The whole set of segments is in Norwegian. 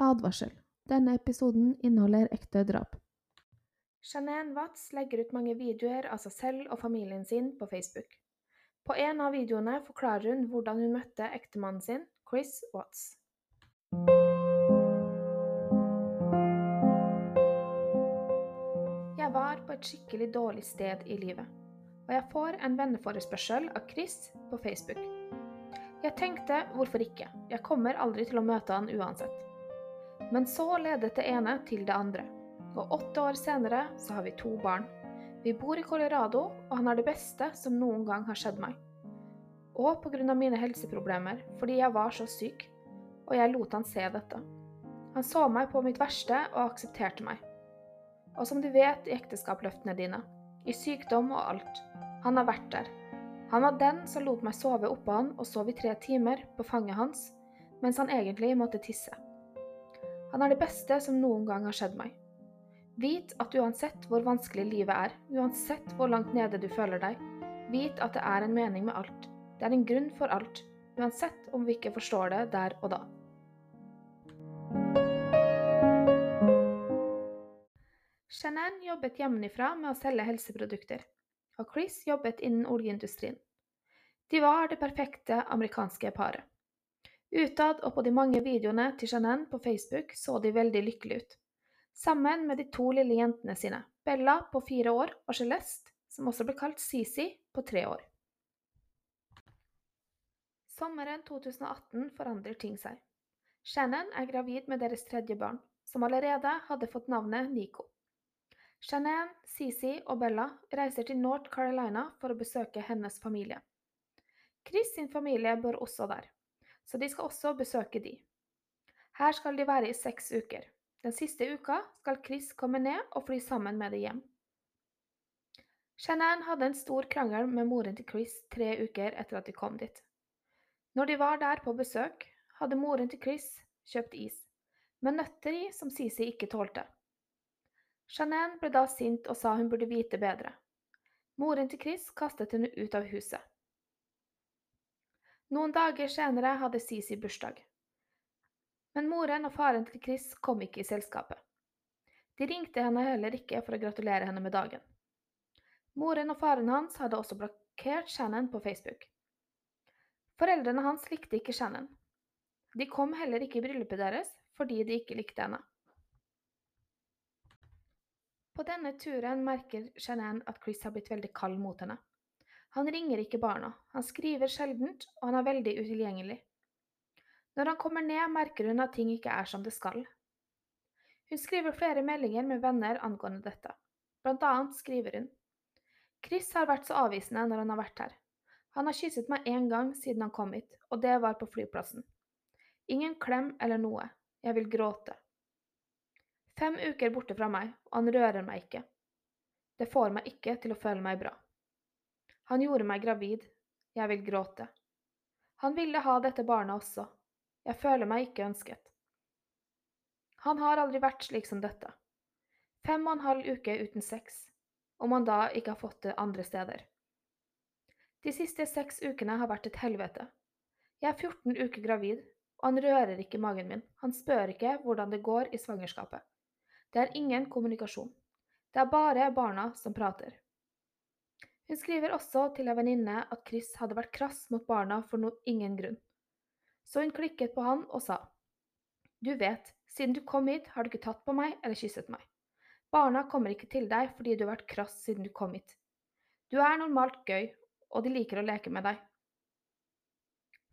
Advarsel. Denne episoden inneholder ekte drap. Janine Watts legger ut mange videoer av seg selv og familien sin på Facebook. På en av videoene forklarer hun hvordan hun møtte ektemannen sin, Chris Watts. Jeg var på et skikkelig dårlig sted i livet, og jeg får en venneforespørsel av Chris på Facebook. Jeg tenkte hvorfor ikke, jeg kommer aldri til å møte han uansett. Men så ledet det ene til det andre, og åtte år senere så har vi to barn. Vi bor i Colorado, og han er det beste som noen gang har skjedd meg. Og pga. mine helseproblemer, fordi jeg var så syk, og jeg lot han se dette. Han så meg på mitt verste og aksepterte meg. Og som du vet i ekteskapsløftene dine, i sykdom og alt, han har vært der. Han var den som lot meg sove oppå han og sov i tre timer på fanget hans, mens han egentlig måtte tisse. Han er det beste som noen gang har skjedd meg. Vit at uansett hvor vanskelig livet er, uansett hvor langt nede du føler deg, vit at det er en mening med alt. Det er en grunn for alt, uansett om vi ikke forstår det der og da. Shannon jobbet hjemmefra med å selge helseprodukter, og Chris jobbet innen oljeindustrien. De var det perfekte amerikanske paret. Utad og på de mange videoene til Shannon på Facebook så de veldig lykkelige ut. Sammen med de to lille jentene sine, Bella på fire år og Celeste, som også ble kalt Sisi, på tre år. Sommeren 2018 forandrer ting seg. Shannon er gravid med deres tredje barn, som allerede hadde fått navnet Nico. Shannon, Sisi og Bella reiser til North Carolina for å besøke hennes familie. Chris sin familie bor også der, så de skal også besøke de. Her skal de være i seks uker. Den siste uka skal Chris komme ned og fly sammen med det hjem. Shanann hadde en stor krangel med moren til Chris tre uker etter at de kom dit. Når de var der på besøk, hadde moren til Chris kjøpt is, med nøtter i som Sisi ikke tålte. Shanann ble da sint og sa hun burde vite bedre. Moren til Chris kastet henne ut av huset. Noen dager senere hadde Sisi bursdag. Men moren og faren til Chris kom ikke i selskapet. De ringte henne heller ikke for å gratulere henne med dagen. Moren og faren hans hadde også blokkert Shannon på Facebook. Foreldrene hans likte ikke Shannon. De kom heller ikke i bryllupet deres fordi de ikke likte henne. På denne turen merker Shannon at Chris har blitt veldig kald mot henne. Han ringer ikke barna, han skriver sjeldent, og han er veldig utilgjengelig. Når han kommer ned, merker hun at ting ikke er som det skal. Hun skriver flere meldinger med venner angående dette. Blant annet skriver hun Chris har vært så avvisende når han har vært her. Han har kysset meg én gang siden han kom hit, og det var på flyplassen. Ingen klem eller noe. Jeg vil gråte. Fem uker borte fra meg, og han rører meg ikke. Det får meg ikke til å føle meg bra. Han gjorde meg gravid. Jeg vil gråte. Han ville ha dette barnet også. Jeg føler meg ikke ønsket. Han har aldri vært slik som dette. Fem og en halv uke uten sex, om han da ikke har fått det andre steder. De siste seks ukene har vært et helvete. Jeg er 14 uker gravid, og han rører ikke magen min, han spør ikke hvordan det går i svangerskapet. Det er ingen kommunikasjon. Det er bare barna som prater. Hun skriver også til en venninne at Chris hadde vært krass mot barna for no ingen grunn. Så hun klikket på han og sa, Du vet, siden du kom hit, har du ikke tatt på meg eller kysset meg. Barna kommer ikke til deg fordi du har vært krass siden du kom hit. Du er normalt gøy, og de liker å leke med deg.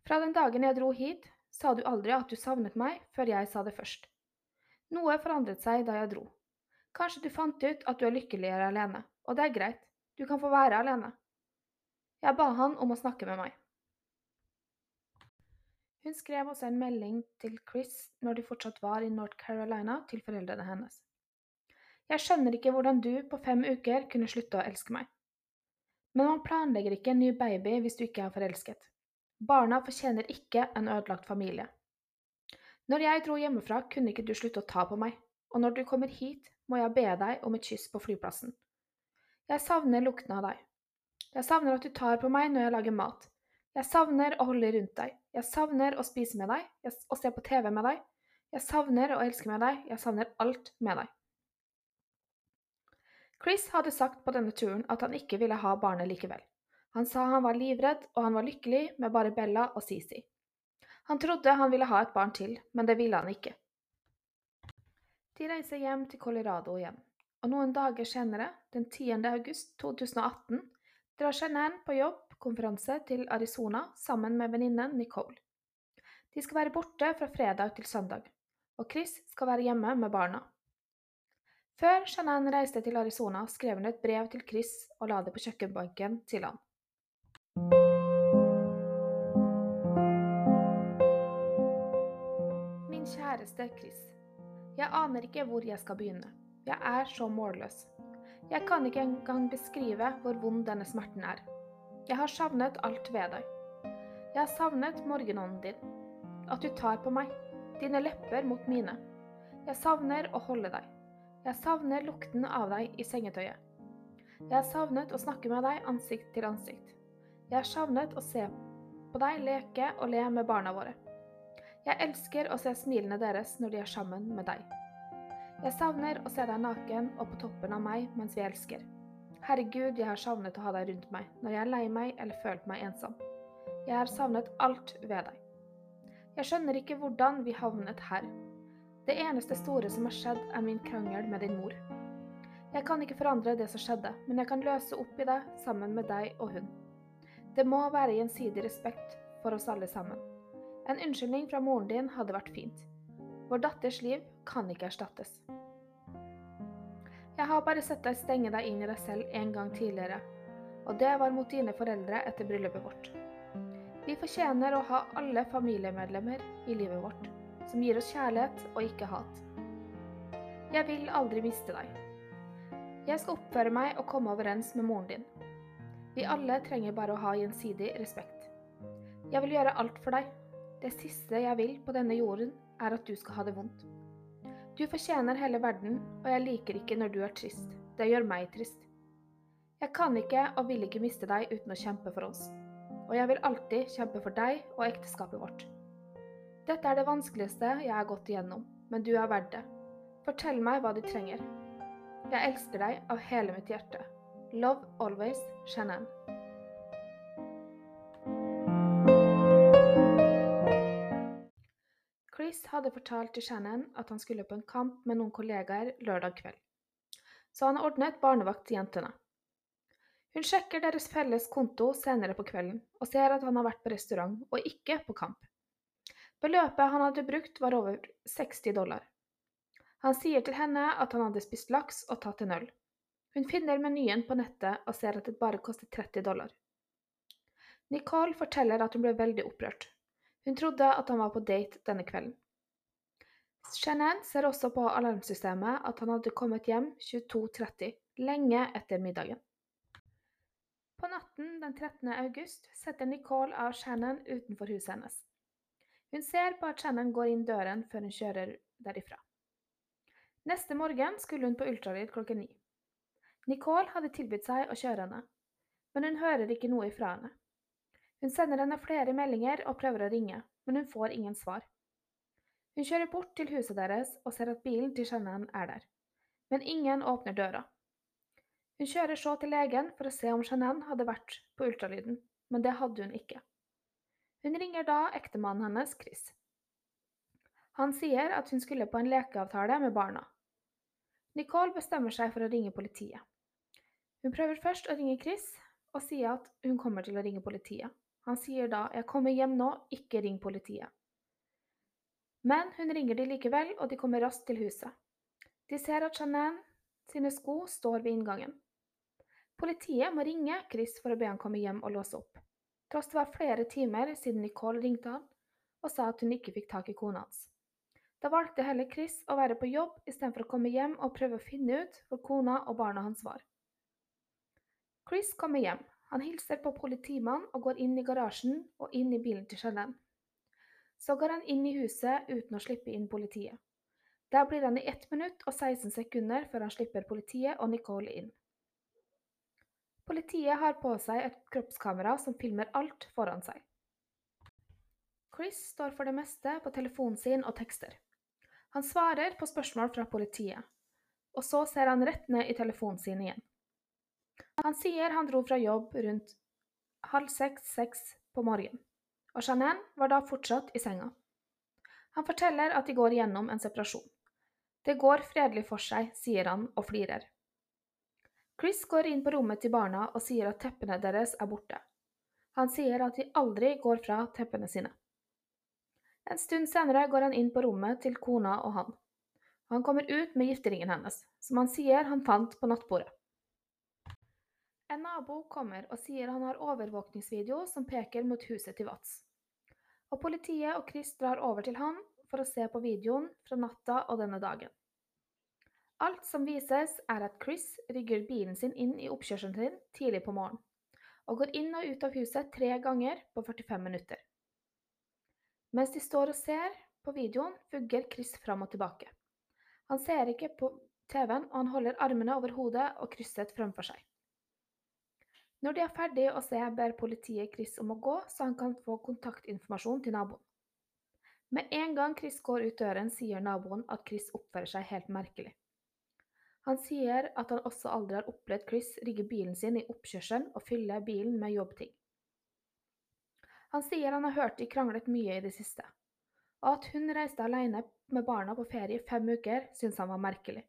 Fra den dagen jeg dro hit, sa du aldri at du savnet meg før jeg sa det først. Noe forandret seg da jeg dro. Kanskje du fant ut at du er lykkeligere alene, og det er greit, du kan få være alene. Jeg ba han om å snakke med meg. Hun skrev også en melding til Chris når de fortsatt var i North Carolina, til foreldrene hennes. Jeg skjønner ikke hvordan du på fem uker kunne slutte å elske meg. Men man planlegger ikke en ny baby hvis du ikke er forelsket. Barna fortjener ikke en ødelagt familie. Når jeg dro hjemmefra, kunne ikke du slutte å ta på meg, og når du kommer hit, må jeg be deg om et kyss på flyplassen. Jeg savner lukten av deg. Jeg savner at du tar på meg når jeg lager mat. Jeg savner å holde rundt deg. Jeg savner å spise med deg og se på TV med deg. Jeg savner å elske med deg, jeg savner alt med deg. Chris hadde sagt på denne turen at han ikke ville ha barnet likevel. Han sa han var livredd, og han var lykkelig med bare Bella og Sisi. Han trodde han ville ha et barn til, men det ville han ikke. De reiser hjem til Colorado igjen, og noen dager senere, den 10. august 2018, drar Shanann på jobbkonferanse til Arizona sammen med venninnen Nicole. De skal være borte fra fredag til søndag, og Chris skal være hjemme med barna. Før Shanann reiste til Arizona, skrev hun et brev til Chris og la det på kjøkkenbenken til han. Min kjæreste Chris. Jeg aner ikke hvor jeg skal begynne. Jeg er så målløs. Jeg kan ikke engang beskrive hvor vond denne smerten er. Jeg har savnet alt ved deg. Jeg har savnet morgenånden din. At du tar på meg. Dine lepper mot mine. Jeg savner å holde deg. Jeg savner lukten av deg i sengetøyet. Jeg har savnet å snakke med deg ansikt til ansikt. Jeg har savnet å se på deg leke og le med barna våre. Jeg elsker å se smilene deres når de er sammen med deg. Jeg savner å se deg naken og på toppen av meg mens vi elsker. Herregud, jeg har savnet å ha deg rundt meg når jeg er lei meg eller følt meg ensom. Jeg har savnet alt ved deg. Jeg skjønner ikke hvordan vi havnet her. Det eneste store som har skjedd, er min krangel med din mor. Jeg kan ikke forandre det som skjedde, men jeg kan løse opp i det sammen med deg og hun. Det må være gjensidig respekt for oss alle sammen. En unnskyldning fra moren din hadde vært fint. Vår datters liv kan ikke erstattes. Jeg har bare sett deg stenge deg inn i deg selv en gang tidligere, og det var mot dine foreldre etter bryllupet vårt. Vi fortjener å ha alle familiemedlemmer i livet vårt, som gir oss kjærlighet og ikke hat. Jeg vil aldri miste deg. Jeg skal oppføre meg og komme overens med moren din. Vi alle trenger bare å ha gjensidig respekt. Jeg vil gjøre alt for deg. Det siste jeg vil på denne jorden, er at du skal ha det vondt. Du fortjener hele verden, og jeg liker ikke når du er trist. Det gjør meg trist. Jeg kan ikke og vil ikke miste deg uten å kjempe for oss. Og jeg vil alltid kjempe for deg og ekteskapet vårt. Dette er det vanskeligste jeg har gått igjennom, men du er verdt det. Fortell meg hva du trenger. Jeg elsker deg av hele mitt hjerte. Love always, Shannon. Chris hadde fortalt til Shannon at han skulle på en kamp med noen kollegaer lørdag kveld, så han ordnet barnevakt til jentene. Hun sjekker deres felles konto senere på kvelden og ser at han har vært på restaurant og ikke på kamp. Beløpet han hadde brukt, var over 60 dollar. Han sier til henne at han hadde spist laks og tatt en øl. Hun finner menyen på nettet og ser at det bare koster 30 dollar. Nicole forteller at hun ble veldig opprørt. Hun trodde at han var på date denne kvelden. Shannon ser også på alarmsystemet at han hadde kommet hjem 22.30, lenge etter middagen. På natten den 13. august setter Nicole av Shannon utenfor huset hennes. Hun ser på at Shannon går inn døren før hun kjører derifra. Neste morgen skulle hun på ultralyd klokken ni. Nicole hadde tilbudt seg å kjøre henne, men hun hører ikke noe ifra henne. Hun sender henne flere meldinger og prøver å ringe, men hun får ingen svar. Hun kjører bort til huset deres og ser at bilen til Shannon er der, men ingen åpner døra. Hun kjører så til legen for å se om Shannon hadde vært på ultralyden, men det hadde hun ikke. Hun ringer da ektemannen hennes, Chris. Han sier at hun skulle på en lekeavtale med barna. Nicole bestemmer seg for å ringe politiet. Hun prøver først å ringe Chris og sier at hun kommer til å ringe politiet. Han sier da 'jeg kommer hjem nå, ikke ring politiet'. Men hun ringer de likevel, og de kommer raskt til huset. De ser at Janine sine sko står ved inngangen. Politiet må ringe Chris for å be han komme hjem og låse opp, tross det var flere timer siden Nicole ringte han og sa at hun ikke fikk tak i kona hans. Da valgte heller Chris å være på jobb istedenfor å komme hjem og prøve å finne ut hvor kona og barna hans var. Chris kommer hjem. Han hilser på politimannen og går inn i garasjen og inn i bilen til Shanann. Så går han inn i huset uten å slippe inn politiet. Der blir han i 1 minutt og 16 sekunder før han slipper politiet og Nicole inn. Politiet har på seg et kroppskamera som filmer alt foran seg. Chris står for det meste på telefonen sin og tekster. Han svarer på spørsmål fra politiet, og så ser han rett ned i telefonen sin igjen. Han sier han dro fra jobb rundt halv seks-seks på morgenen, og Jeanette var da fortsatt i senga. Han forteller at de går gjennom en separasjon. Det går fredelig for seg, sier han og flirer. Chris går inn på rommet til barna og sier at teppene deres er borte. Han sier at de aldri går fra teppene sine. En stund senere går han inn på rommet til kona og han. Han kommer ut med gifteringen hennes, som han sier han fant på nattbordet. En nabo kommer og sier han har overvåkningsvideo som peker mot huset til Vats. Og politiet og Chris drar over til han for å se på videoen fra natta og denne dagen. Alt som vises, er at Chris rygger bilen sin inn i oppkjørselen sin tidlig på morgenen, og går inn og ut av huset tre ganger på 45 minutter. Mens de står og ser på videoen, vugger Chris fram og tilbake. Han ser ikke på TV-en, og han holder armene over hodet og krysset framfor seg. Når de er ferdige å se, ber politiet Chris om å gå, så han kan få kontaktinformasjon til naboen. Med en gang Chris går ut døren, sier naboen at Chris oppfører seg helt merkelig. Han sier at han også aldri har opplevd Chris rigge bilen sin i oppkjørselen og fylle bilen med jobbting. Han sier han har hørt de kranglet mye i det siste, og at hun reiste alene med barna på ferie i fem uker, syns han var merkelig.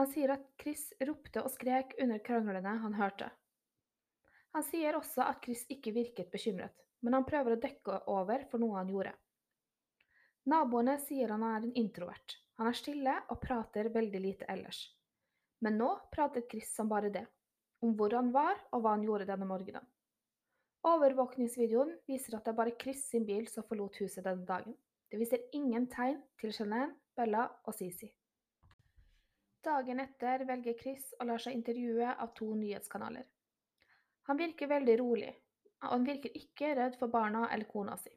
Han sier at Chris ropte og skrek under kranglene han hørte. Han sier også at Chris ikke virket bekymret, men han prøver å dekke over for noe han gjorde. Naboene sier han er en introvert, han er stille og prater veldig lite ellers. Men nå pratet Chris som bare det, om hvor han var og hva han gjorde denne morgenen. Overvåkningsvideoen viser at det er bare Chris sin bil som forlot huset denne dagen. Det viser ingen tegn til Jeanette, Bella og Sisi. Dagen etter velger Chris å la seg intervjue av to nyhetskanaler. Han virker veldig rolig, og han virker ikke redd for barna eller kona si.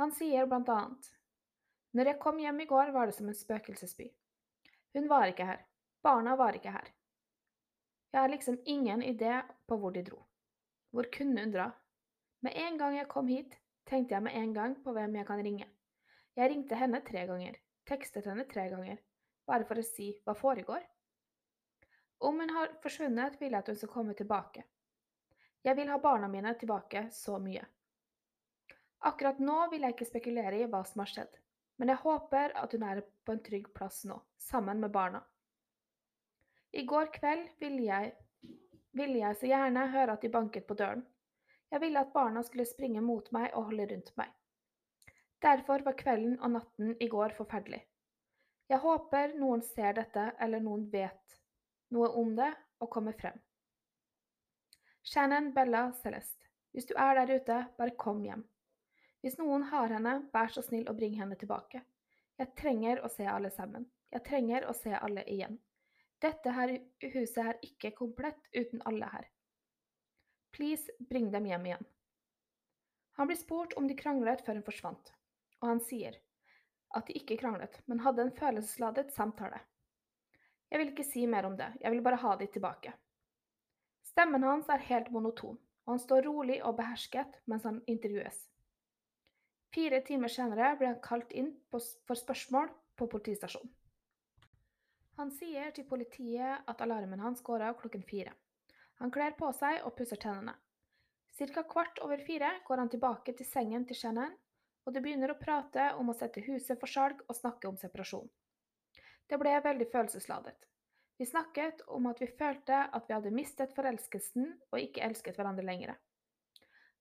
Han sier blant annet når jeg kom hjem i går, var det som en spøkelsesby. Hun var ikke her. Barna var ikke her. Jeg har liksom ingen idé på hvor de dro. Hvor kunne hun dra? Med en gang jeg kom hit, tenkte jeg med en gang på hvem jeg kan ringe. Jeg ringte henne tre ganger, tekstet henne tre ganger, bare for å si hva foregår. Om hun har forsvunnet, vil jeg at hun skal komme tilbake. Jeg vil ha barna mine tilbake så mye. Akkurat nå vil jeg ikke spekulere i hva som har skjedd men jeg håper at hun er på en trygg plass nå, sammen med barna. I går kveld ville jeg, ville jeg så gjerne høre at de banket på døren. Jeg ville at barna skulle springe mot meg og holde rundt meg. Derfor var kvelden og natten i går forferdelig. Jeg håper noen ser dette, eller noen vet noe om det og kommer frem. Shannon Bella Celeste, hvis du er der ute, bare kom hjem. Hvis noen har henne, vær så snill å bringe henne tilbake. Jeg trenger å se alle sammen. Jeg trenger å se alle igjen. Dette her huset er ikke komplett uten alle her. Please, bring dem hjem igjen. Han blir spurt om de kranglet før hun forsvant, og han sier at de ikke kranglet, men hadde en følelsesladet samtale. Jeg vil ikke si mer om det, jeg vil bare ha de tilbake. Stemmen hans er helt monoton, og han står rolig og behersket mens han intervjues. Fire timer senere blir han kalt inn for spørsmål på politistasjonen. Han sier til politiet at alarmen hans går av klokken fire. Han kler på seg og pusser tennene. Cirka kvart over fire går han tilbake til sengen til Shannon, og de begynner å prate om å sette huset for salg og snakke om separasjon. Det ble veldig følelsesladet. Vi snakket om at vi følte at vi hadde mistet forelskelsen og ikke elsket hverandre lenger.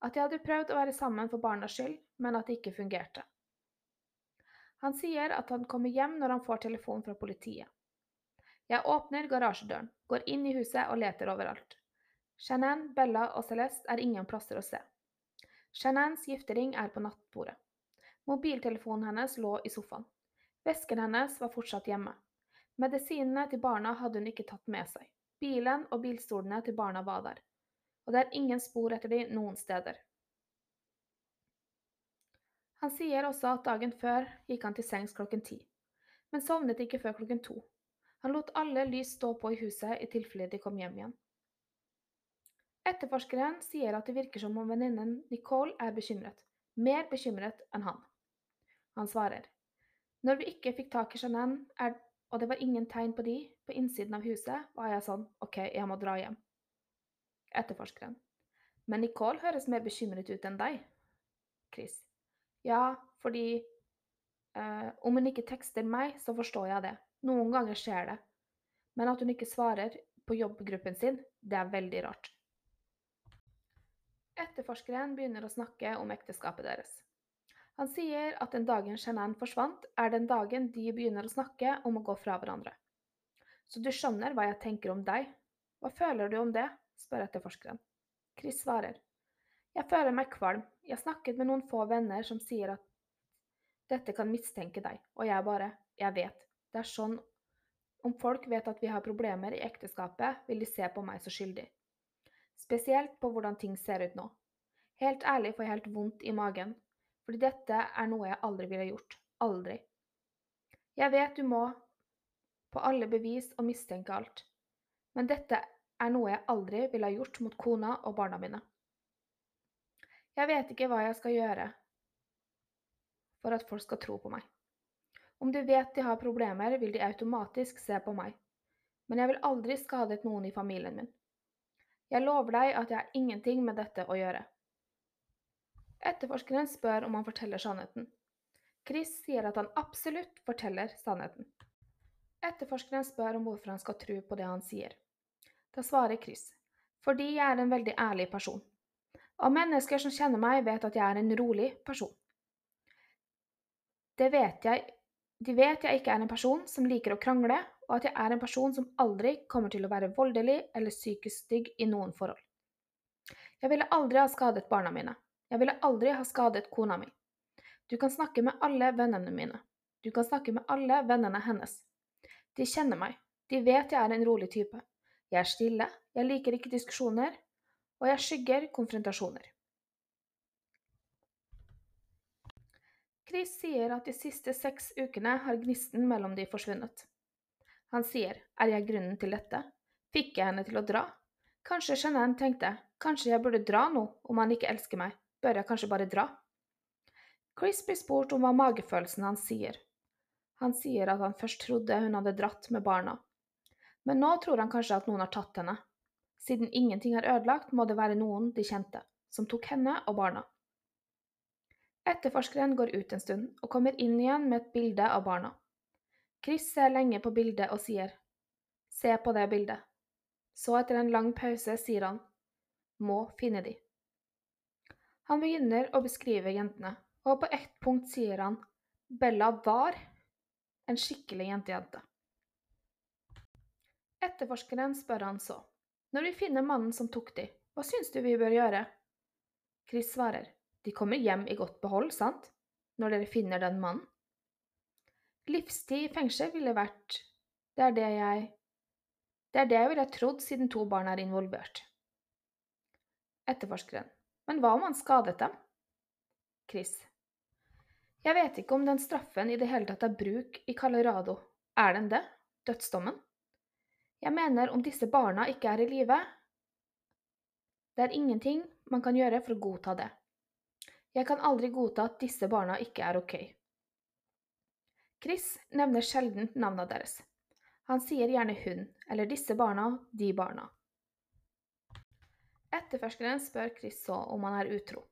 At de hadde prøvd å være sammen for barnas skyld, men at det ikke fungerte. Han sier at han kommer hjem når han får telefon fra politiet. Jeg åpner garasjedøren, går inn i huset og leter overalt. Shannon, Bella og Celeste er ingen plasser å se. Shannons giftering er på nattbordet. Mobiltelefonen hennes lå i sofaen. Vesken hennes var fortsatt hjemme. Medisinene til barna hadde hun ikke tatt med seg. Bilen og bilstolene til barna var der og det er ingen spor etter de noen steder. Han sier også at dagen før gikk han til sengs klokken ti, men sovnet ikke før klokken to. Han lot alle lys stå på i huset i tilfelle de kom hjem igjen. Etterforskeren sier at det virker som om venninnen Nicole er bekymret, mer bekymret enn han. Han svarer, Når vi ikke fikk tak i Jeanette, og det var ingen tegn på de på innsiden av huset, var jeg sånn OK, jeg må dra hjem. Etterforskeren. Men Nicole høres mer bekymret ut enn deg. Chris. Ja, fordi eh, om hun ikke tekster meg, så forstår jeg det. Noen ganger skjer det. Men at hun ikke svarer på jobbgruppen sin, det er veldig rart. Etterforskeren begynner å snakke om ekteskapet deres. Han sier at den dagen Shanann forsvant, er den dagen de begynner å snakke om å gå fra hverandre. Så du skjønner hva jeg tenker om deg. Hva føler du om det? spør etterforskeren. Chris svarer. Jeg føler meg kvalm. Jeg snakket med noen få venner som sier at dette kan mistenke deg, og jeg bare Jeg vet. Det er sånn Om folk vet at vi har problemer i ekteskapet, vil de se på meg så skyldig. Spesielt på hvordan ting ser ut nå. Helt ærlig får jeg helt vondt i magen, fordi dette er noe jeg aldri ville gjort. Aldri. Jeg vet du må på alle bevis og mistenke alt, men dette er noe jeg aldri ville ha gjort mot kona og barna mine. Jeg vet ikke hva jeg skal gjøre for at folk skal tro på meg. Om de vet de har problemer, vil de automatisk se på meg, men jeg vil aldri skadet noen i familien min. Jeg lover deg at jeg har ingenting med dette å gjøre. Etterforskeren spør om han forteller sannheten. Chris sier at han absolutt forteller sannheten. Etterforskeren spør om hvorfor han skal tro på det han sier. Da svarer Chris fordi jeg er en veldig ærlig person. Og mennesker som kjenner meg, vet at jeg er en rolig person. Det vet jeg, de vet jeg ikke er en person som liker å krangle, og at jeg er en person som aldri kommer til å være voldelig eller psykisk stygg i noen forhold. Jeg ville aldri ha skadet barna mine. Jeg ville aldri ha skadet kona mi. Du kan snakke med alle vennene mine. Du kan snakke med alle vennene hennes. De kjenner meg. De vet jeg er en rolig type. Jeg er stille, jeg liker ikke diskusjoner, og jeg skygger konfrontasjoner. Chris sier at de siste seks ukene har gnisten mellom de forsvunnet. Han sier, er jeg grunnen til dette? Fikk jeg henne til å dra? Kanskje Jeanette tenkte, kanskje jeg burde dra nå, om han ikke elsker meg, bør jeg kanskje bare dra? Chris blir spurt om hva magefølelsen hans sier. Han sier at han først trodde hun hadde dratt med barna, men nå tror han kanskje at noen har tatt henne. Siden ingenting er ødelagt, må det være noen de kjente, som tok henne og barna. Etterforskeren går ut en stund og kommer inn igjen med et bilde av barna. Chris ser lenge på bildet og sier, Se på det bildet. Så etter en lang pause sier han, Må finne de. Han begynner å beskrive jentene, og på ett punkt sier han, Bella var en skikkelig jentejente. Etterforskeren spør han så. Når vi finner mannen som tok de, hva syns du vi bør gjøre? Chris svarer. De kommer hjem i godt behold, sant? Når dere finner den mannen? Livstid i fengsel ville vært Det er det jeg Det er det jeg ville trodd siden to barn er involvert. Etterforskeren. Men hva om han skadet dem? Chris. Jeg vet ikke om den straffen i det hele tatt er bruk i Colorado. Er den det? Dødsdommen? Jeg mener om disse barna ikke er i live Det er ingenting man kan gjøre for å godta det. Jeg kan aldri godta at disse barna ikke er ok. Chris nevner sjelden navnene deres. Han sier gjerne hun, eller disse barna, de barna. Etterforskeren spør Chris så om han er utro.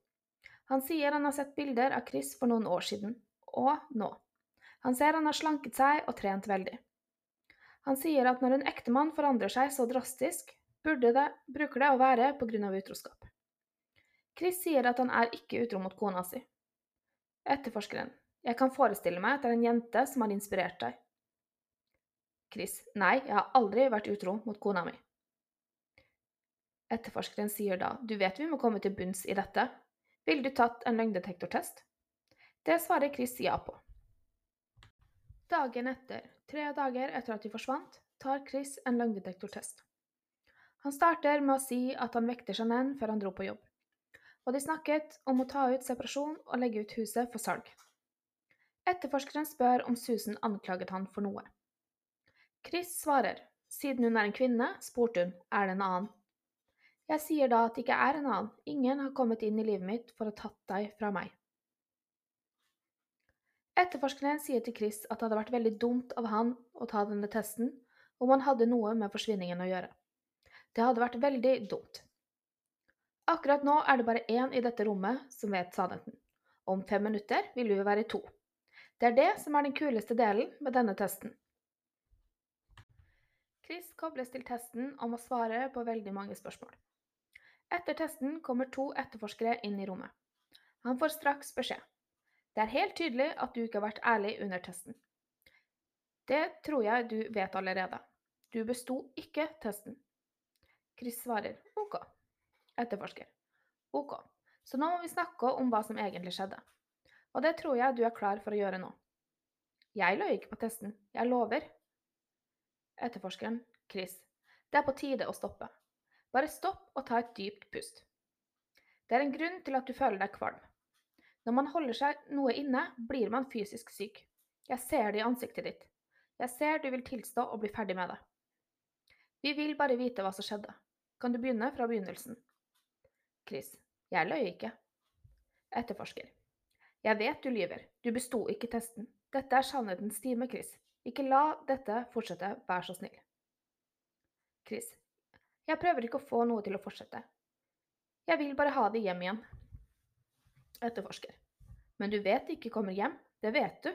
Han sier han har sett bilder av Chris for noen år siden, og nå. Han ser han har slanket seg og trent veldig. Han sier at når en ektemann forandrer seg så drastisk, det, bruker det å være på grunn av utroskap. Chris sier at han er ikke utro mot kona si. Etterforskeren. Jeg kan forestille meg at det er en jente som har inspirert deg. Chris. Nei, jeg har aldri vært utro mot kona mi. Etterforskeren sier da, du vet vi må komme til bunns i dette. Ville du tatt en løgndetektortest? Det svarer Chris ja på. Dagen etter, tre dager etter at de forsvant, tar Chris en løgndetektortest. Han starter med å si at han vekter Jeanette før han dro på jobb, og de snakket om å ta ut separasjon og legge ut huset for salg. Etterforskeren spør om Susan anklaget han for noe. Chris svarer, siden hun er en kvinne, spurte hun, er det en annen. Jeg sier da at det ikke er en annen, ingen har kommet inn i livet mitt for å tatt deg fra meg. Etterforskeren sier til Chris at det hadde vært veldig dumt av han å ta denne testen om han hadde noe med forsvinningen å gjøre. Det hadde vært veldig dumt. Akkurat nå er det bare én i dette rommet som vet sannheten. Om fem minutter vil vi være to. Det er det som er den kuleste delen med denne testen. Chris kobles til testen om å svare på veldig mange spørsmål. Etter testen kommer to etterforskere inn i rommet. Han får straks beskjed. Det er helt tydelig at du ikke har vært ærlig under testen. Det tror jeg du vet allerede. Du besto ikke testen. Chris svarer OK. Etterforsker. OK. Så nå må vi snakke om hva som egentlig skjedde. Og det tror jeg du er klar for å gjøre nå. Jeg løy ikke på testen. Jeg lover. Etterforskeren. Chris. Det er på tide å stoppe. Bare stopp og ta et dypt pust. Det er en grunn til at du føler deg kvalm. Når man holder seg noe inne, blir man fysisk syk. Jeg ser det i ansiktet ditt. Jeg ser du vil tilstå og bli ferdig med det. Vi vil bare vite hva som skjedde. Kan du begynne fra begynnelsen? Chris. Jeg løy ikke. Etterforsker. Jeg vet du lyver. Du besto ikke testen. Dette er sannhetens time, Chris. Ikke la dette fortsette, vær så snill. Chris. Jeg prøver ikke å få noe til å fortsette. Jeg vil bare ha det hjem igjen. Etterforsker. Men du vet de ikke kommer hjem. Det vet du.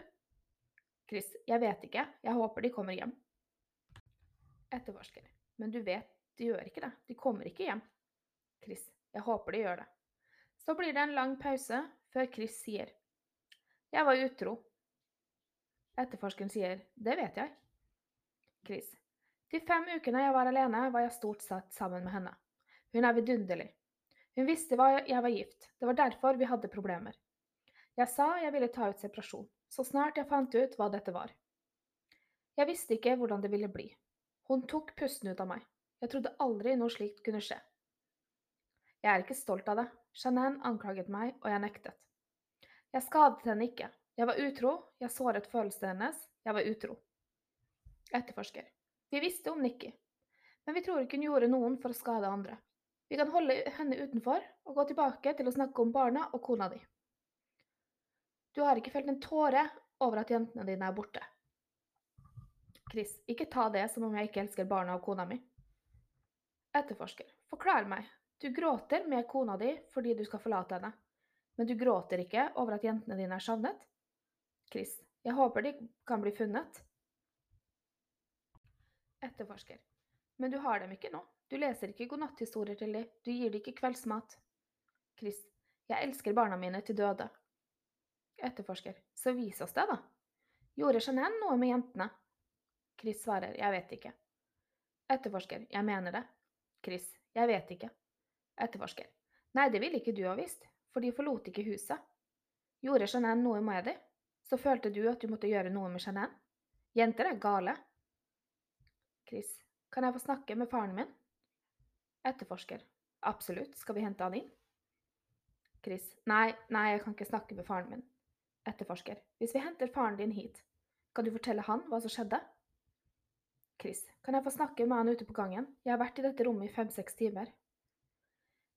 Chris. Jeg vet ikke. Jeg håper de kommer hjem. Etterforsker. Men du vet de gjør ikke det. De kommer ikke hjem. Chris. Jeg håper de gjør det. Så blir det en lang pause før Chris sier Jeg var utro. Etterforskeren sier Det vet jeg. Chris. De fem ukene jeg var alene, var jeg stort sett sammen med henne. Hun er vidunderlig. Hun visste hva jeg var gift, det var derfor vi hadde problemer. Jeg sa jeg ville ta ut separasjon, så snart jeg fant ut hva dette var. Jeg visste ikke hvordan det ville bli. Hun tok pusten ut av meg. Jeg trodde aldri noe slikt kunne skje. Jeg er ikke stolt av det. Janine anklaget meg, og jeg nektet. Jeg skadet henne ikke. Jeg var utro, jeg såret følelsene hennes, jeg var utro. Etterforsker. Vi visste om Nikki, men vi tror ikke hun gjorde noen for å skade andre. Vi kan holde henne utenfor og gå tilbake til å snakke om barna og kona di. Du har ikke felt en tåre over at jentene dine er borte. Chris, ikke ta det som om jeg ikke elsker barna og kona mi. Etterforsker, forklar meg. Du gråter med kona di fordi du skal forlate henne, men du gråter ikke over at jentene dine er savnet? Chris, jeg håper de kan bli funnet. Etterforsker, men du har dem ikke nå. Du leser ikke godnatthistorier til dem, du gir dem ikke kveldsmat. Chris, jeg elsker barna mine til døde. Etterforsker, så vis oss det, da. Gjorde Jeanette noe med jentene? Chris svarer, jeg vet ikke. Etterforsker, jeg mener det. Chris, jeg vet ikke. Etterforsker, nei, det ville ikke du ha visst, for de forlot ikke huset. Gjorde Jeanette noe med dem? Så følte du at du måtte gjøre noe med Jeanette? Jenter er gale. Chris, kan jeg få snakke med faren min? Etterforsker. Absolutt, skal vi hente han inn? Chris. Nei, nei, jeg kan ikke snakke med faren min. Etterforsker. Hvis vi henter faren din hit, kan du fortelle han hva som skjedde? Chris. Kan jeg få snakke med han ute på gangen? Jeg har vært i dette rommet i fem-seks timer.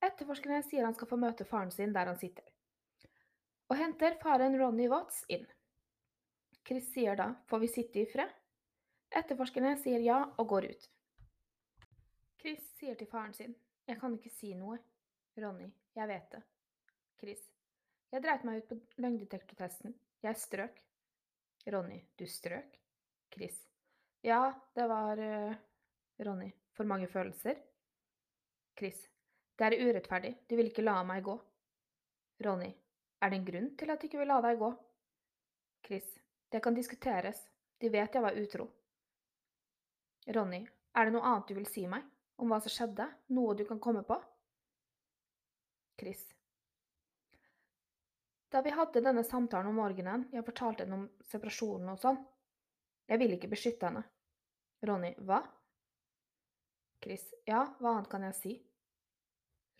Etterforskeren sier han skal få møte faren sin der han sitter, og henter faren Ronny Watts inn. Chris sier da, får vi sitte i fred? Etterforskerne sier ja og går ut. Chris sier til faren sin, jeg kan ikke si noe. Ronny, jeg vet det. Chris, jeg dreit meg ut på løgndetektortesten. Jeg strøk. Ronny, du strøk? Chris, ja, det var uh, Ronny, for mange følelser? Chris, det er urettferdig, du vil ikke la meg gå. Ronny, er det en grunn til at du ikke vil la deg gå? Chris, det kan diskuteres, de vet jeg var utro. Ronny, er det noe annet du vil si meg? om hva som skjedde? Noe du kan komme på? Chris. Da vi hadde denne samtalen om morgenen, jeg fortalte henne om separasjonen og sånn. Jeg ville ikke beskytte henne. Ronny. Hva? Chris. Ja, hva annet kan jeg si?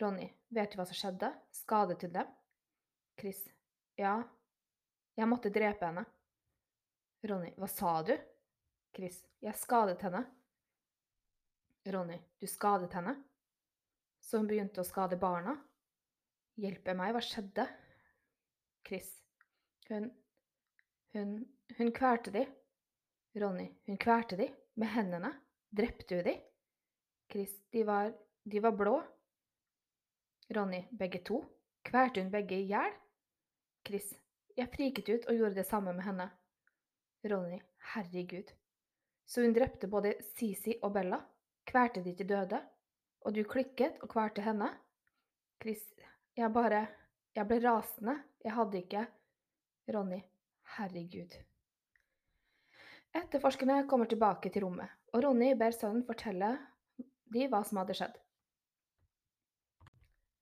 Ronny. Vet du hva som skjedde? Skadet du dem? Chris. Ja. Jeg måtte drepe henne. Ronny. Hva sa du? Chris. Jeg skadet henne. Ronny, du skadet henne? Så hun begynte å skade barna? Hjelpe meg, hva skjedde? Chris. Hun Hun, hun kvalte de. Ronny, hun kvalte de med hendene. Drepte hun de? Chris, de var, de var blå. Ronny, begge to? Kvalte hun begge i hjel? Chris, jeg friket ut og gjorde det samme med henne. Ronny, herregud. Så hun drepte både Sisi og Bella? kvalte de til døde? Og du klikket og kvalte henne? Chris, jeg bare Jeg ble rasende. Jeg hadde ikke Ronny, herregud. Etterforskerne kommer tilbake til rommet, og Ronny ber sønnen fortelle de hva som hadde skjedd.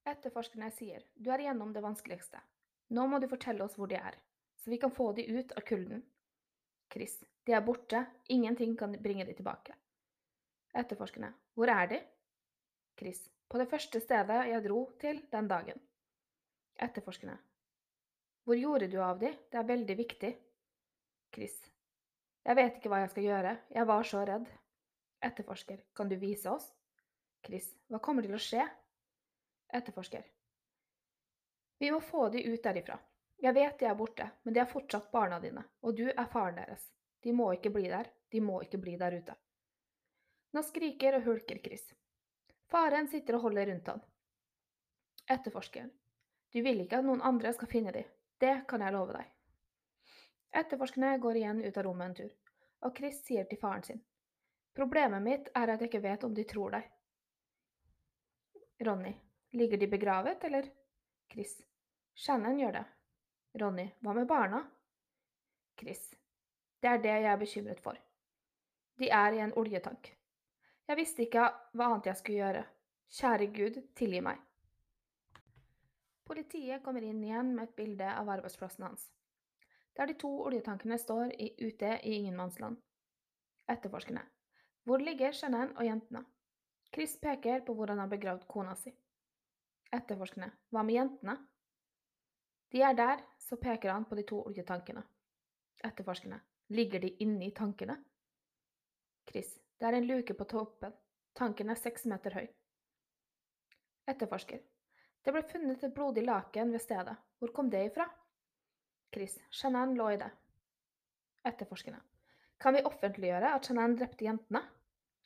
Etterforskerne sier du er igjennom det vanskeligste. Nå må du fortelle oss hvor de er, så vi kan få de ut av kulden. Chris, de er borte, ingenting kan bringe de tilbake. Etterforskerne, hvor er de? Chris, på det første stedet jeg dro til den dagen. Etterforskerne, hvor gjorde du av de? Det er veldig viktig. Chris, jeg vet ikke hva jeg skal gjøre, jeg var så redd. Etterforsker, kan du vise oss? Chris, hva kommer til å skje? Etterforsker, vi må få de ut derifra. Jeg vet de er borte, men de er fortsatt barna dine, og du er faren deres. De må ikke bli der, de må ikke bli der ute. Nå skriker og hulker Chris. Faren sitter og holder rundt han. Etterforskeren. Du vil ikke at noen andre skal finne de. Det kan jeg love deg. Etterforskerne går igjen ut av rommet en tur, og Chris sier til faren sin. Problemet mitt er at jeg ikke vet om de tror deg. Ronny. Ligger de begravet, eller? Chris. Shannon gjør det. Ronny. Hva med barna? Chris. Det er det jeg er bekymret for. De er i en oljetank. Jeg visste ikke hva annet jeg skulle gjøre. Kjære Gud, tilgi meg. Politiet kommer inn igjen med et bilde av arbeidsplassen hans, der de to oljetankene står i, ute i ingenmannsland. Etterforskerne. Hvor ligger Jeanette og jentene? Chris peker på hvor han har begravd kona si. Etterforskerne. Hva med jentene? De er der, så peker han på de to oljetankene. Etterforskerne. Ligger de inni tankene? Chris. Det er en luke på toppen. Tanken er seks meter høy. Etterforsker. Det ble funnet et blodig laken ved stedet. Hvor kom det ifra? Chris. Shanann lå i det. Etterforskerne. Kan vi offentliggjøre at Shanann drepte jentene?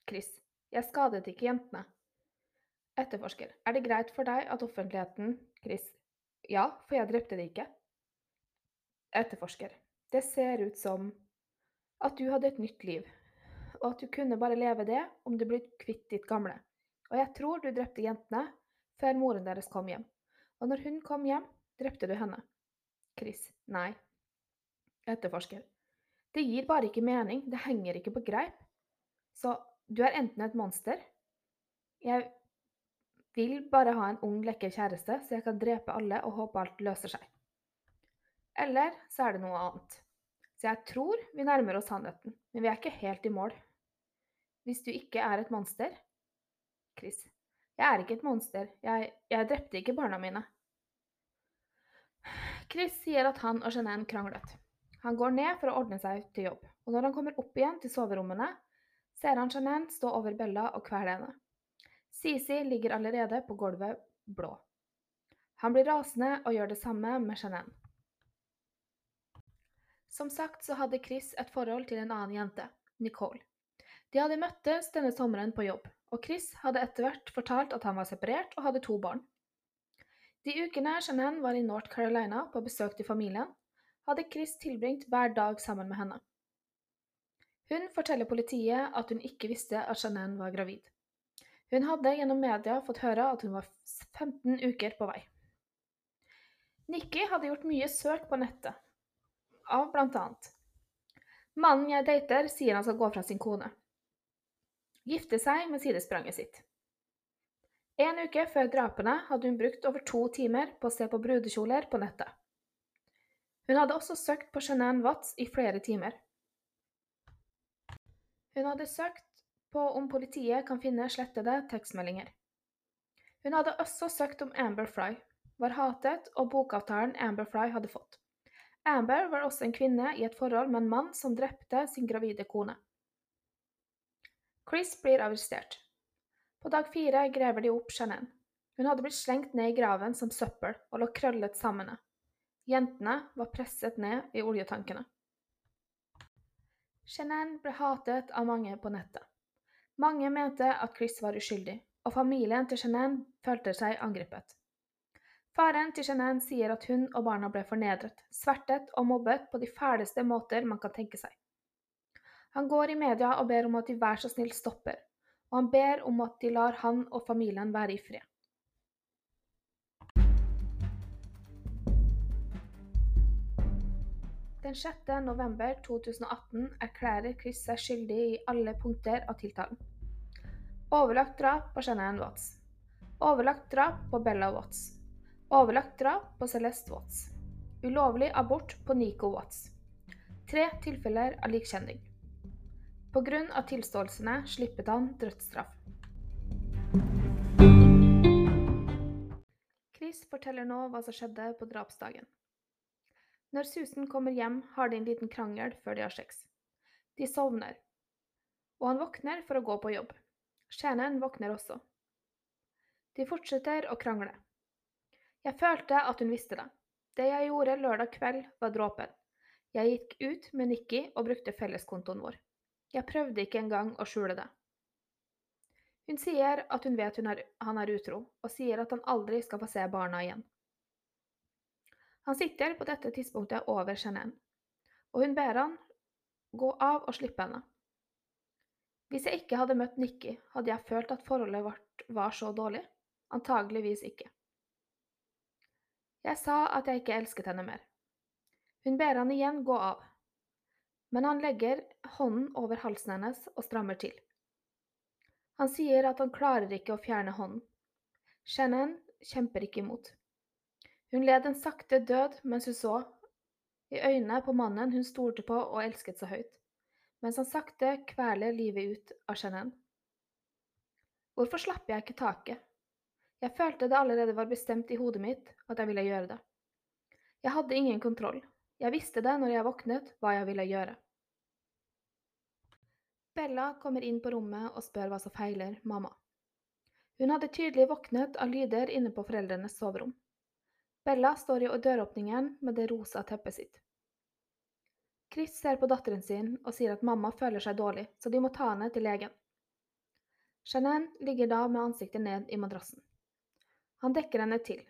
Chris. Jeg skadet ikke jentene. Etterforsker. Er det greit for deg at offentligheten Chris. Ja, for jeg drepte det ikke. Etterforsker. Det ser ut som at du hadde et nytt liv, og at du kunne bare leve det om du ble kvitt ditt gamle. Og jeg tror du drepte jentene før moren deres kom hjem. Og når hun kom hjem, drepte du henne. Chris. Nei. Etterforsker. Det gir bare ikke mening, det henger ikke på greip. Så du er enten et monster Jeg vil bare ha en ung, lekker kjæreste, så jeg kan drepe alle og håpe alt løser seg. Eller så er det noe annet. Så jeg tror vi nærmer oss sannheten, men vi er ikke helt i mål. Hvis du ikke er et monster Chris. Jeg er ikke et monster. Jeg, jeg drepte ikke barna mine. Chris sier at han og Jeanette kranglet. Han går ned for å ordne seg til jobb, og når han kommer opp igjen til soverommene, ser han Jeanette stå over Bella og kvele henne. Sisi ligger allerede på gulvet blå. Han blir rasende og gjør det samme med Jeanette. Som sagt så hadde Chris et forhold til en annen jente, Nicole. De hadde møttes denne sommeren på jobb, og Chris hadde etter hvert fortalt at han var separert og hadde to barn. De ukene Jeanette var i North Carolina på besøk til familien, hadde Chris tilbringt hver dag sammen med henne. Hun forteller politiet at hun ikke visste at Jeanette var gravid. Hun hadde gjennom media fått høre at hun var 15 uker på vei. Nikki hadde gjort mye søk på nettet, av blant annet Mannen jeg dater, sier han skal gå fra sin kone. Gifte seg med sidespranget sitt. En uke før drapene hadde hun brukt over to timer på å se på brudekjoler på nettet. Hun hadde også søkt på Chenan Watts i flere timer. Hun hadde søkt på om politiet kan finne slettede tekstmeldinger. Hun hadde også søkt om Amber Fry, var hatet og bokavtalen Amber Fry hadde fått. Amber var også en kvinne i et forhold med en mann som drepte sin gravide kone. Chris blir arrestert. På dag fire graver de opp Jeanette. Hun hadde blitt slengt ned i graven som søppel og lå krøllet sammen. Jentene var presset ned i oljetankene. Shannon ble hatet av mange på nettet. Mange mente at Chris var uskyldig, og familien til Jeanette følte seg angrepet. Faren til Jeanette sier at hun og barna ble fornedret, svertet og mobbet på de fæleste måter man kan tenke seg. Han går i media og ber om at de vær så snill stopper, og han ber om at de lar han og familien være i fred. Den 6. november 2018 erklærer Chris seg skyldig i alle punkter av tiltalen. Overlagt drap på Shanann Watts. Overlagt drap på Bella Watts. Overlagt drap på Celeste Watts. Ulovlig abort på Nico Watts. Tre tilfeller av likkjenning. Av tilståelsene slippet han dødsstraff. Chris forteller nå hva som skjedde på drapsdagen. Når Susan kommer hjem, har de en liten krangel før de har sex. De sovner, og han våkner for å gå på jobb. Shannon våkner også. De fortsetter å krangle. Jeg følte at hun visste det. Det jeg gjorde lørdag kveld, var dråpen. Jeg gikk ut med Nikki og brukte felleskontoen vår. Jeg prøvde ikke engang å skjule det. Hun sier at hun vet hun er, han er utro, og sier at han aldri skal få se barna igjen. Han sitter på dette tidspunktet over Chenin, og hun ber han gå av og slippe henne. Hvis jeg ikke hadde møtt Nikki, hadde jeg følt at forholdet vårt var så dårlig. Antageligvis ikke. Jeg sa at jeg ikke elsket henne mer. Hun ber han igjen gå av, men han legger hånden over halsen hennes og strammer til. Han sier at han klarer ikke å fjerne hånden. Shannon kjemper ikke imot. Hun led en sakte død mens hun så i øynene på mannen hun stolte på og elsket så høyt, mens han sakte kveler livet ut av Jeanette. Hvorfor slapp jeg ikke taket? Jeg følte det allerede var bestemt i hodet mitt at jeg ville gjøre det. Jeg hadde ingen kontroll. Jeg visste det når jeg våknet, hva jeg ville gjøre. Bella kommer inn på rommet og spør hva som feiler mamma. Hun hadde tydelig våknet av lyder inne på foreldrenes soverom. Bella står i døråpningen med det rosa teppet sitt. Chris ser på datteren sin og sier at mamma føler seg dårlig, så de må ta henne til legen. Jeanette ligger da med ansiktet ned i madrassen. Han dekker henne til.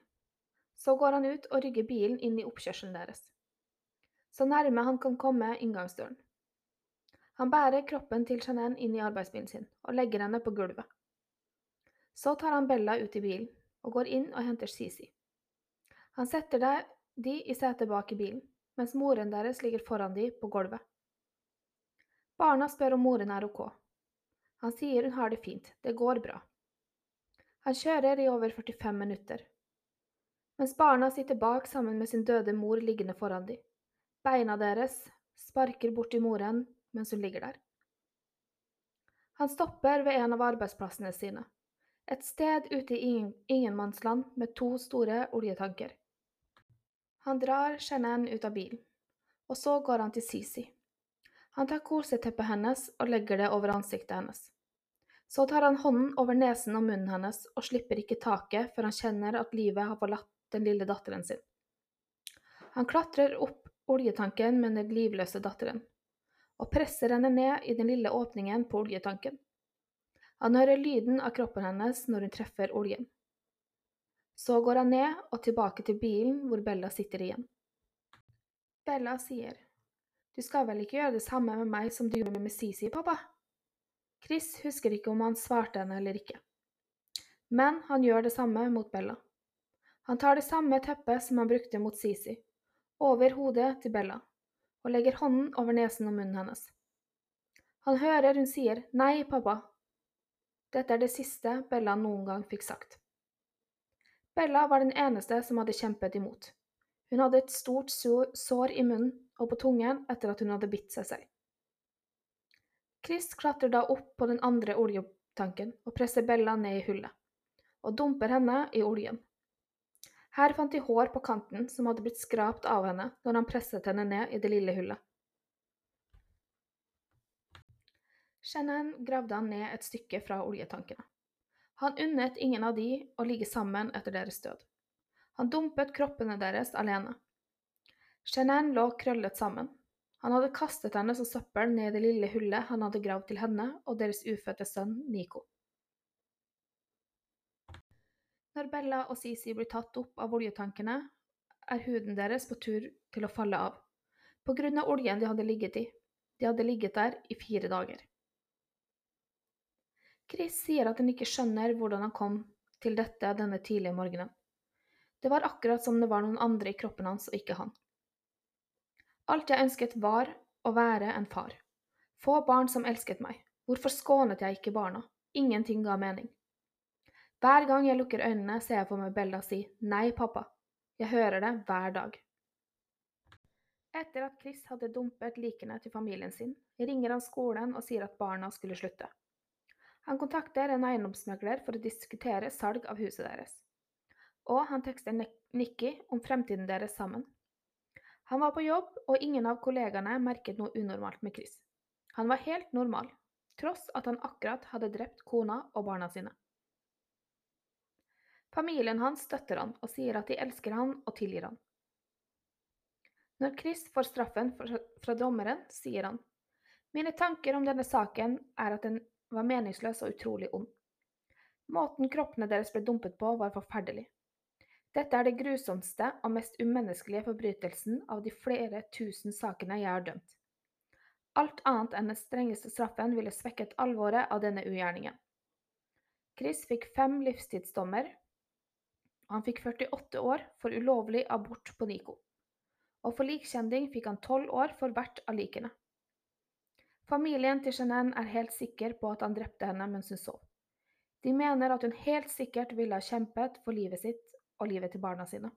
Så går han ut og rygger bilen inn i oppkjørselen deres. Så nærme han kan komme inngangsdøren. Han bærer kroppen til Jeanette inn i arbeidsbilen sin og legger henne på gulvet. Så tar han Bella ut i bilen og går inn og henter Sisi. Han setter de i setet bak i bilen, mens moren deres ligger foran de på gulvet. Barna spør om moren er ok. Han sier hun har det fint, det går bra. Han kjører i over 45 minutter. Mens barna sitter bak sammen med sin døde mor liggende foran de. Beina deres sparker borti moren mens hun ligger der. Han stopper ved en av arbeidsplassene sine, et sted ute i ingenmannsland med to store oljetanker. Han drar Shannon ut av bilen, og så går han til Sisi. Han tar koseteppet hennes og legger det over ansiktet hennes. Så tar han hånden over nesen og munnen hennes og slipper ikke taket før han kjenner at livet har forlatt den lille datteren sin. Han klatrer opp oljetanken med den livløse datteren, og presser henne ned i den lille åpningen på oljetanken. Han hører lyden av kroppen hennes når hun treffer oljen. Så går han ned og tilbake til bilen hvor Bella sitter igjen. Bella sier, Du skal vel ikke gjøre det samme med meg som du gjorde med Sisi, pappa? Chris husker ikke om han svarte henne eller ikke. Men han gjør det samme mot Bella. Han tar det samme teppet som han brukte mot Sisi, over hodet til Bella, og legger hånden over nesen og munnen hennes. Han hører hun sier nei, pappa. Dette er det siste Bella noen gang fikk sagt. Bella var den eneste som hadde kjempet imot. Hun hadde et stort sår i munnen og på tungen etter at hun hadde bitt seg selv. Chris klatrer da opp på den andre oljetanken og presser Bella ned i hullet, og dumper henne i oljen. Her fant de hår på kanten som hadde blitt skrapt av henne når han presset henne ned i det lille hullet. Shannon gravde han ned et stykke fra oljetankene. Han unnet ingen av de å ligge sammen etter deres død. Han dumpet kroppene deres alene. Shanann lå krøllet sammen. Han hadde kastet henne som søppel ned i det lille hullet han hadde gravd til henne og deres ufødte sønn Nico. Når Bella og Sisi blir tatt opp av oljetankene, er huden deres på tur til å falle av, på grunn av oljen de hadde ligget i. De hadde ligget der i fire dager. Chris sier at han ikke skjønner hvordan han kom til dette denne tidlige morgenen. Det var akkurat som det var noen andre i kroppen hans og ikke han. Alt jeg ønsket var å være en far. Få barn som elsket meg. Hvorfor skånet jeg ikke barna? Ingenting ga mening. Hver gang jeg lukker øynene, ser jeg for meg Bella si nei, pappa. Jeg hører det hver dag. Etter at Chris hadde dumpet likene til familien sin, ringer han skolen og sier at barna skulle slutte. Han kontakter en eiendomsmegler for å diskutere salg av huset deres. Og han tekster Nikki om fremtiden deres sammen. Han var på jobb, og ingen av kollegaene merket noe unormalt med Chris. Han var helt normal, tross at han akkurat hadde drept kona og barna sine. Familien hans støtter han og sier at de elsker han og tilgir han. Når Chris får straffen fra dommeren, sier han mine tanker om denne saken er at den var meningsløs og utrolig ond. Måten kroppene deres ble dumpet på, var forferdelig. Dette er det grusomste og mest umenneskelige forbrytelsen av de flere tusen sakene jeg har dømt. Alt annet enn den strengeste straffen ville svekket alvoret av denne ugjerningen. Chris fikk fem livstidsdommer, og han fikk 48 år for ulovlig abort på Nico. Og for likkjending fikk han 12 år for hvert av likene. Familien til Jeanette er helt sikker på at han drepte henne mens hun sov. De mener at hun helt sikkert ville ha kjempet for livet sitt og livet til barna sine.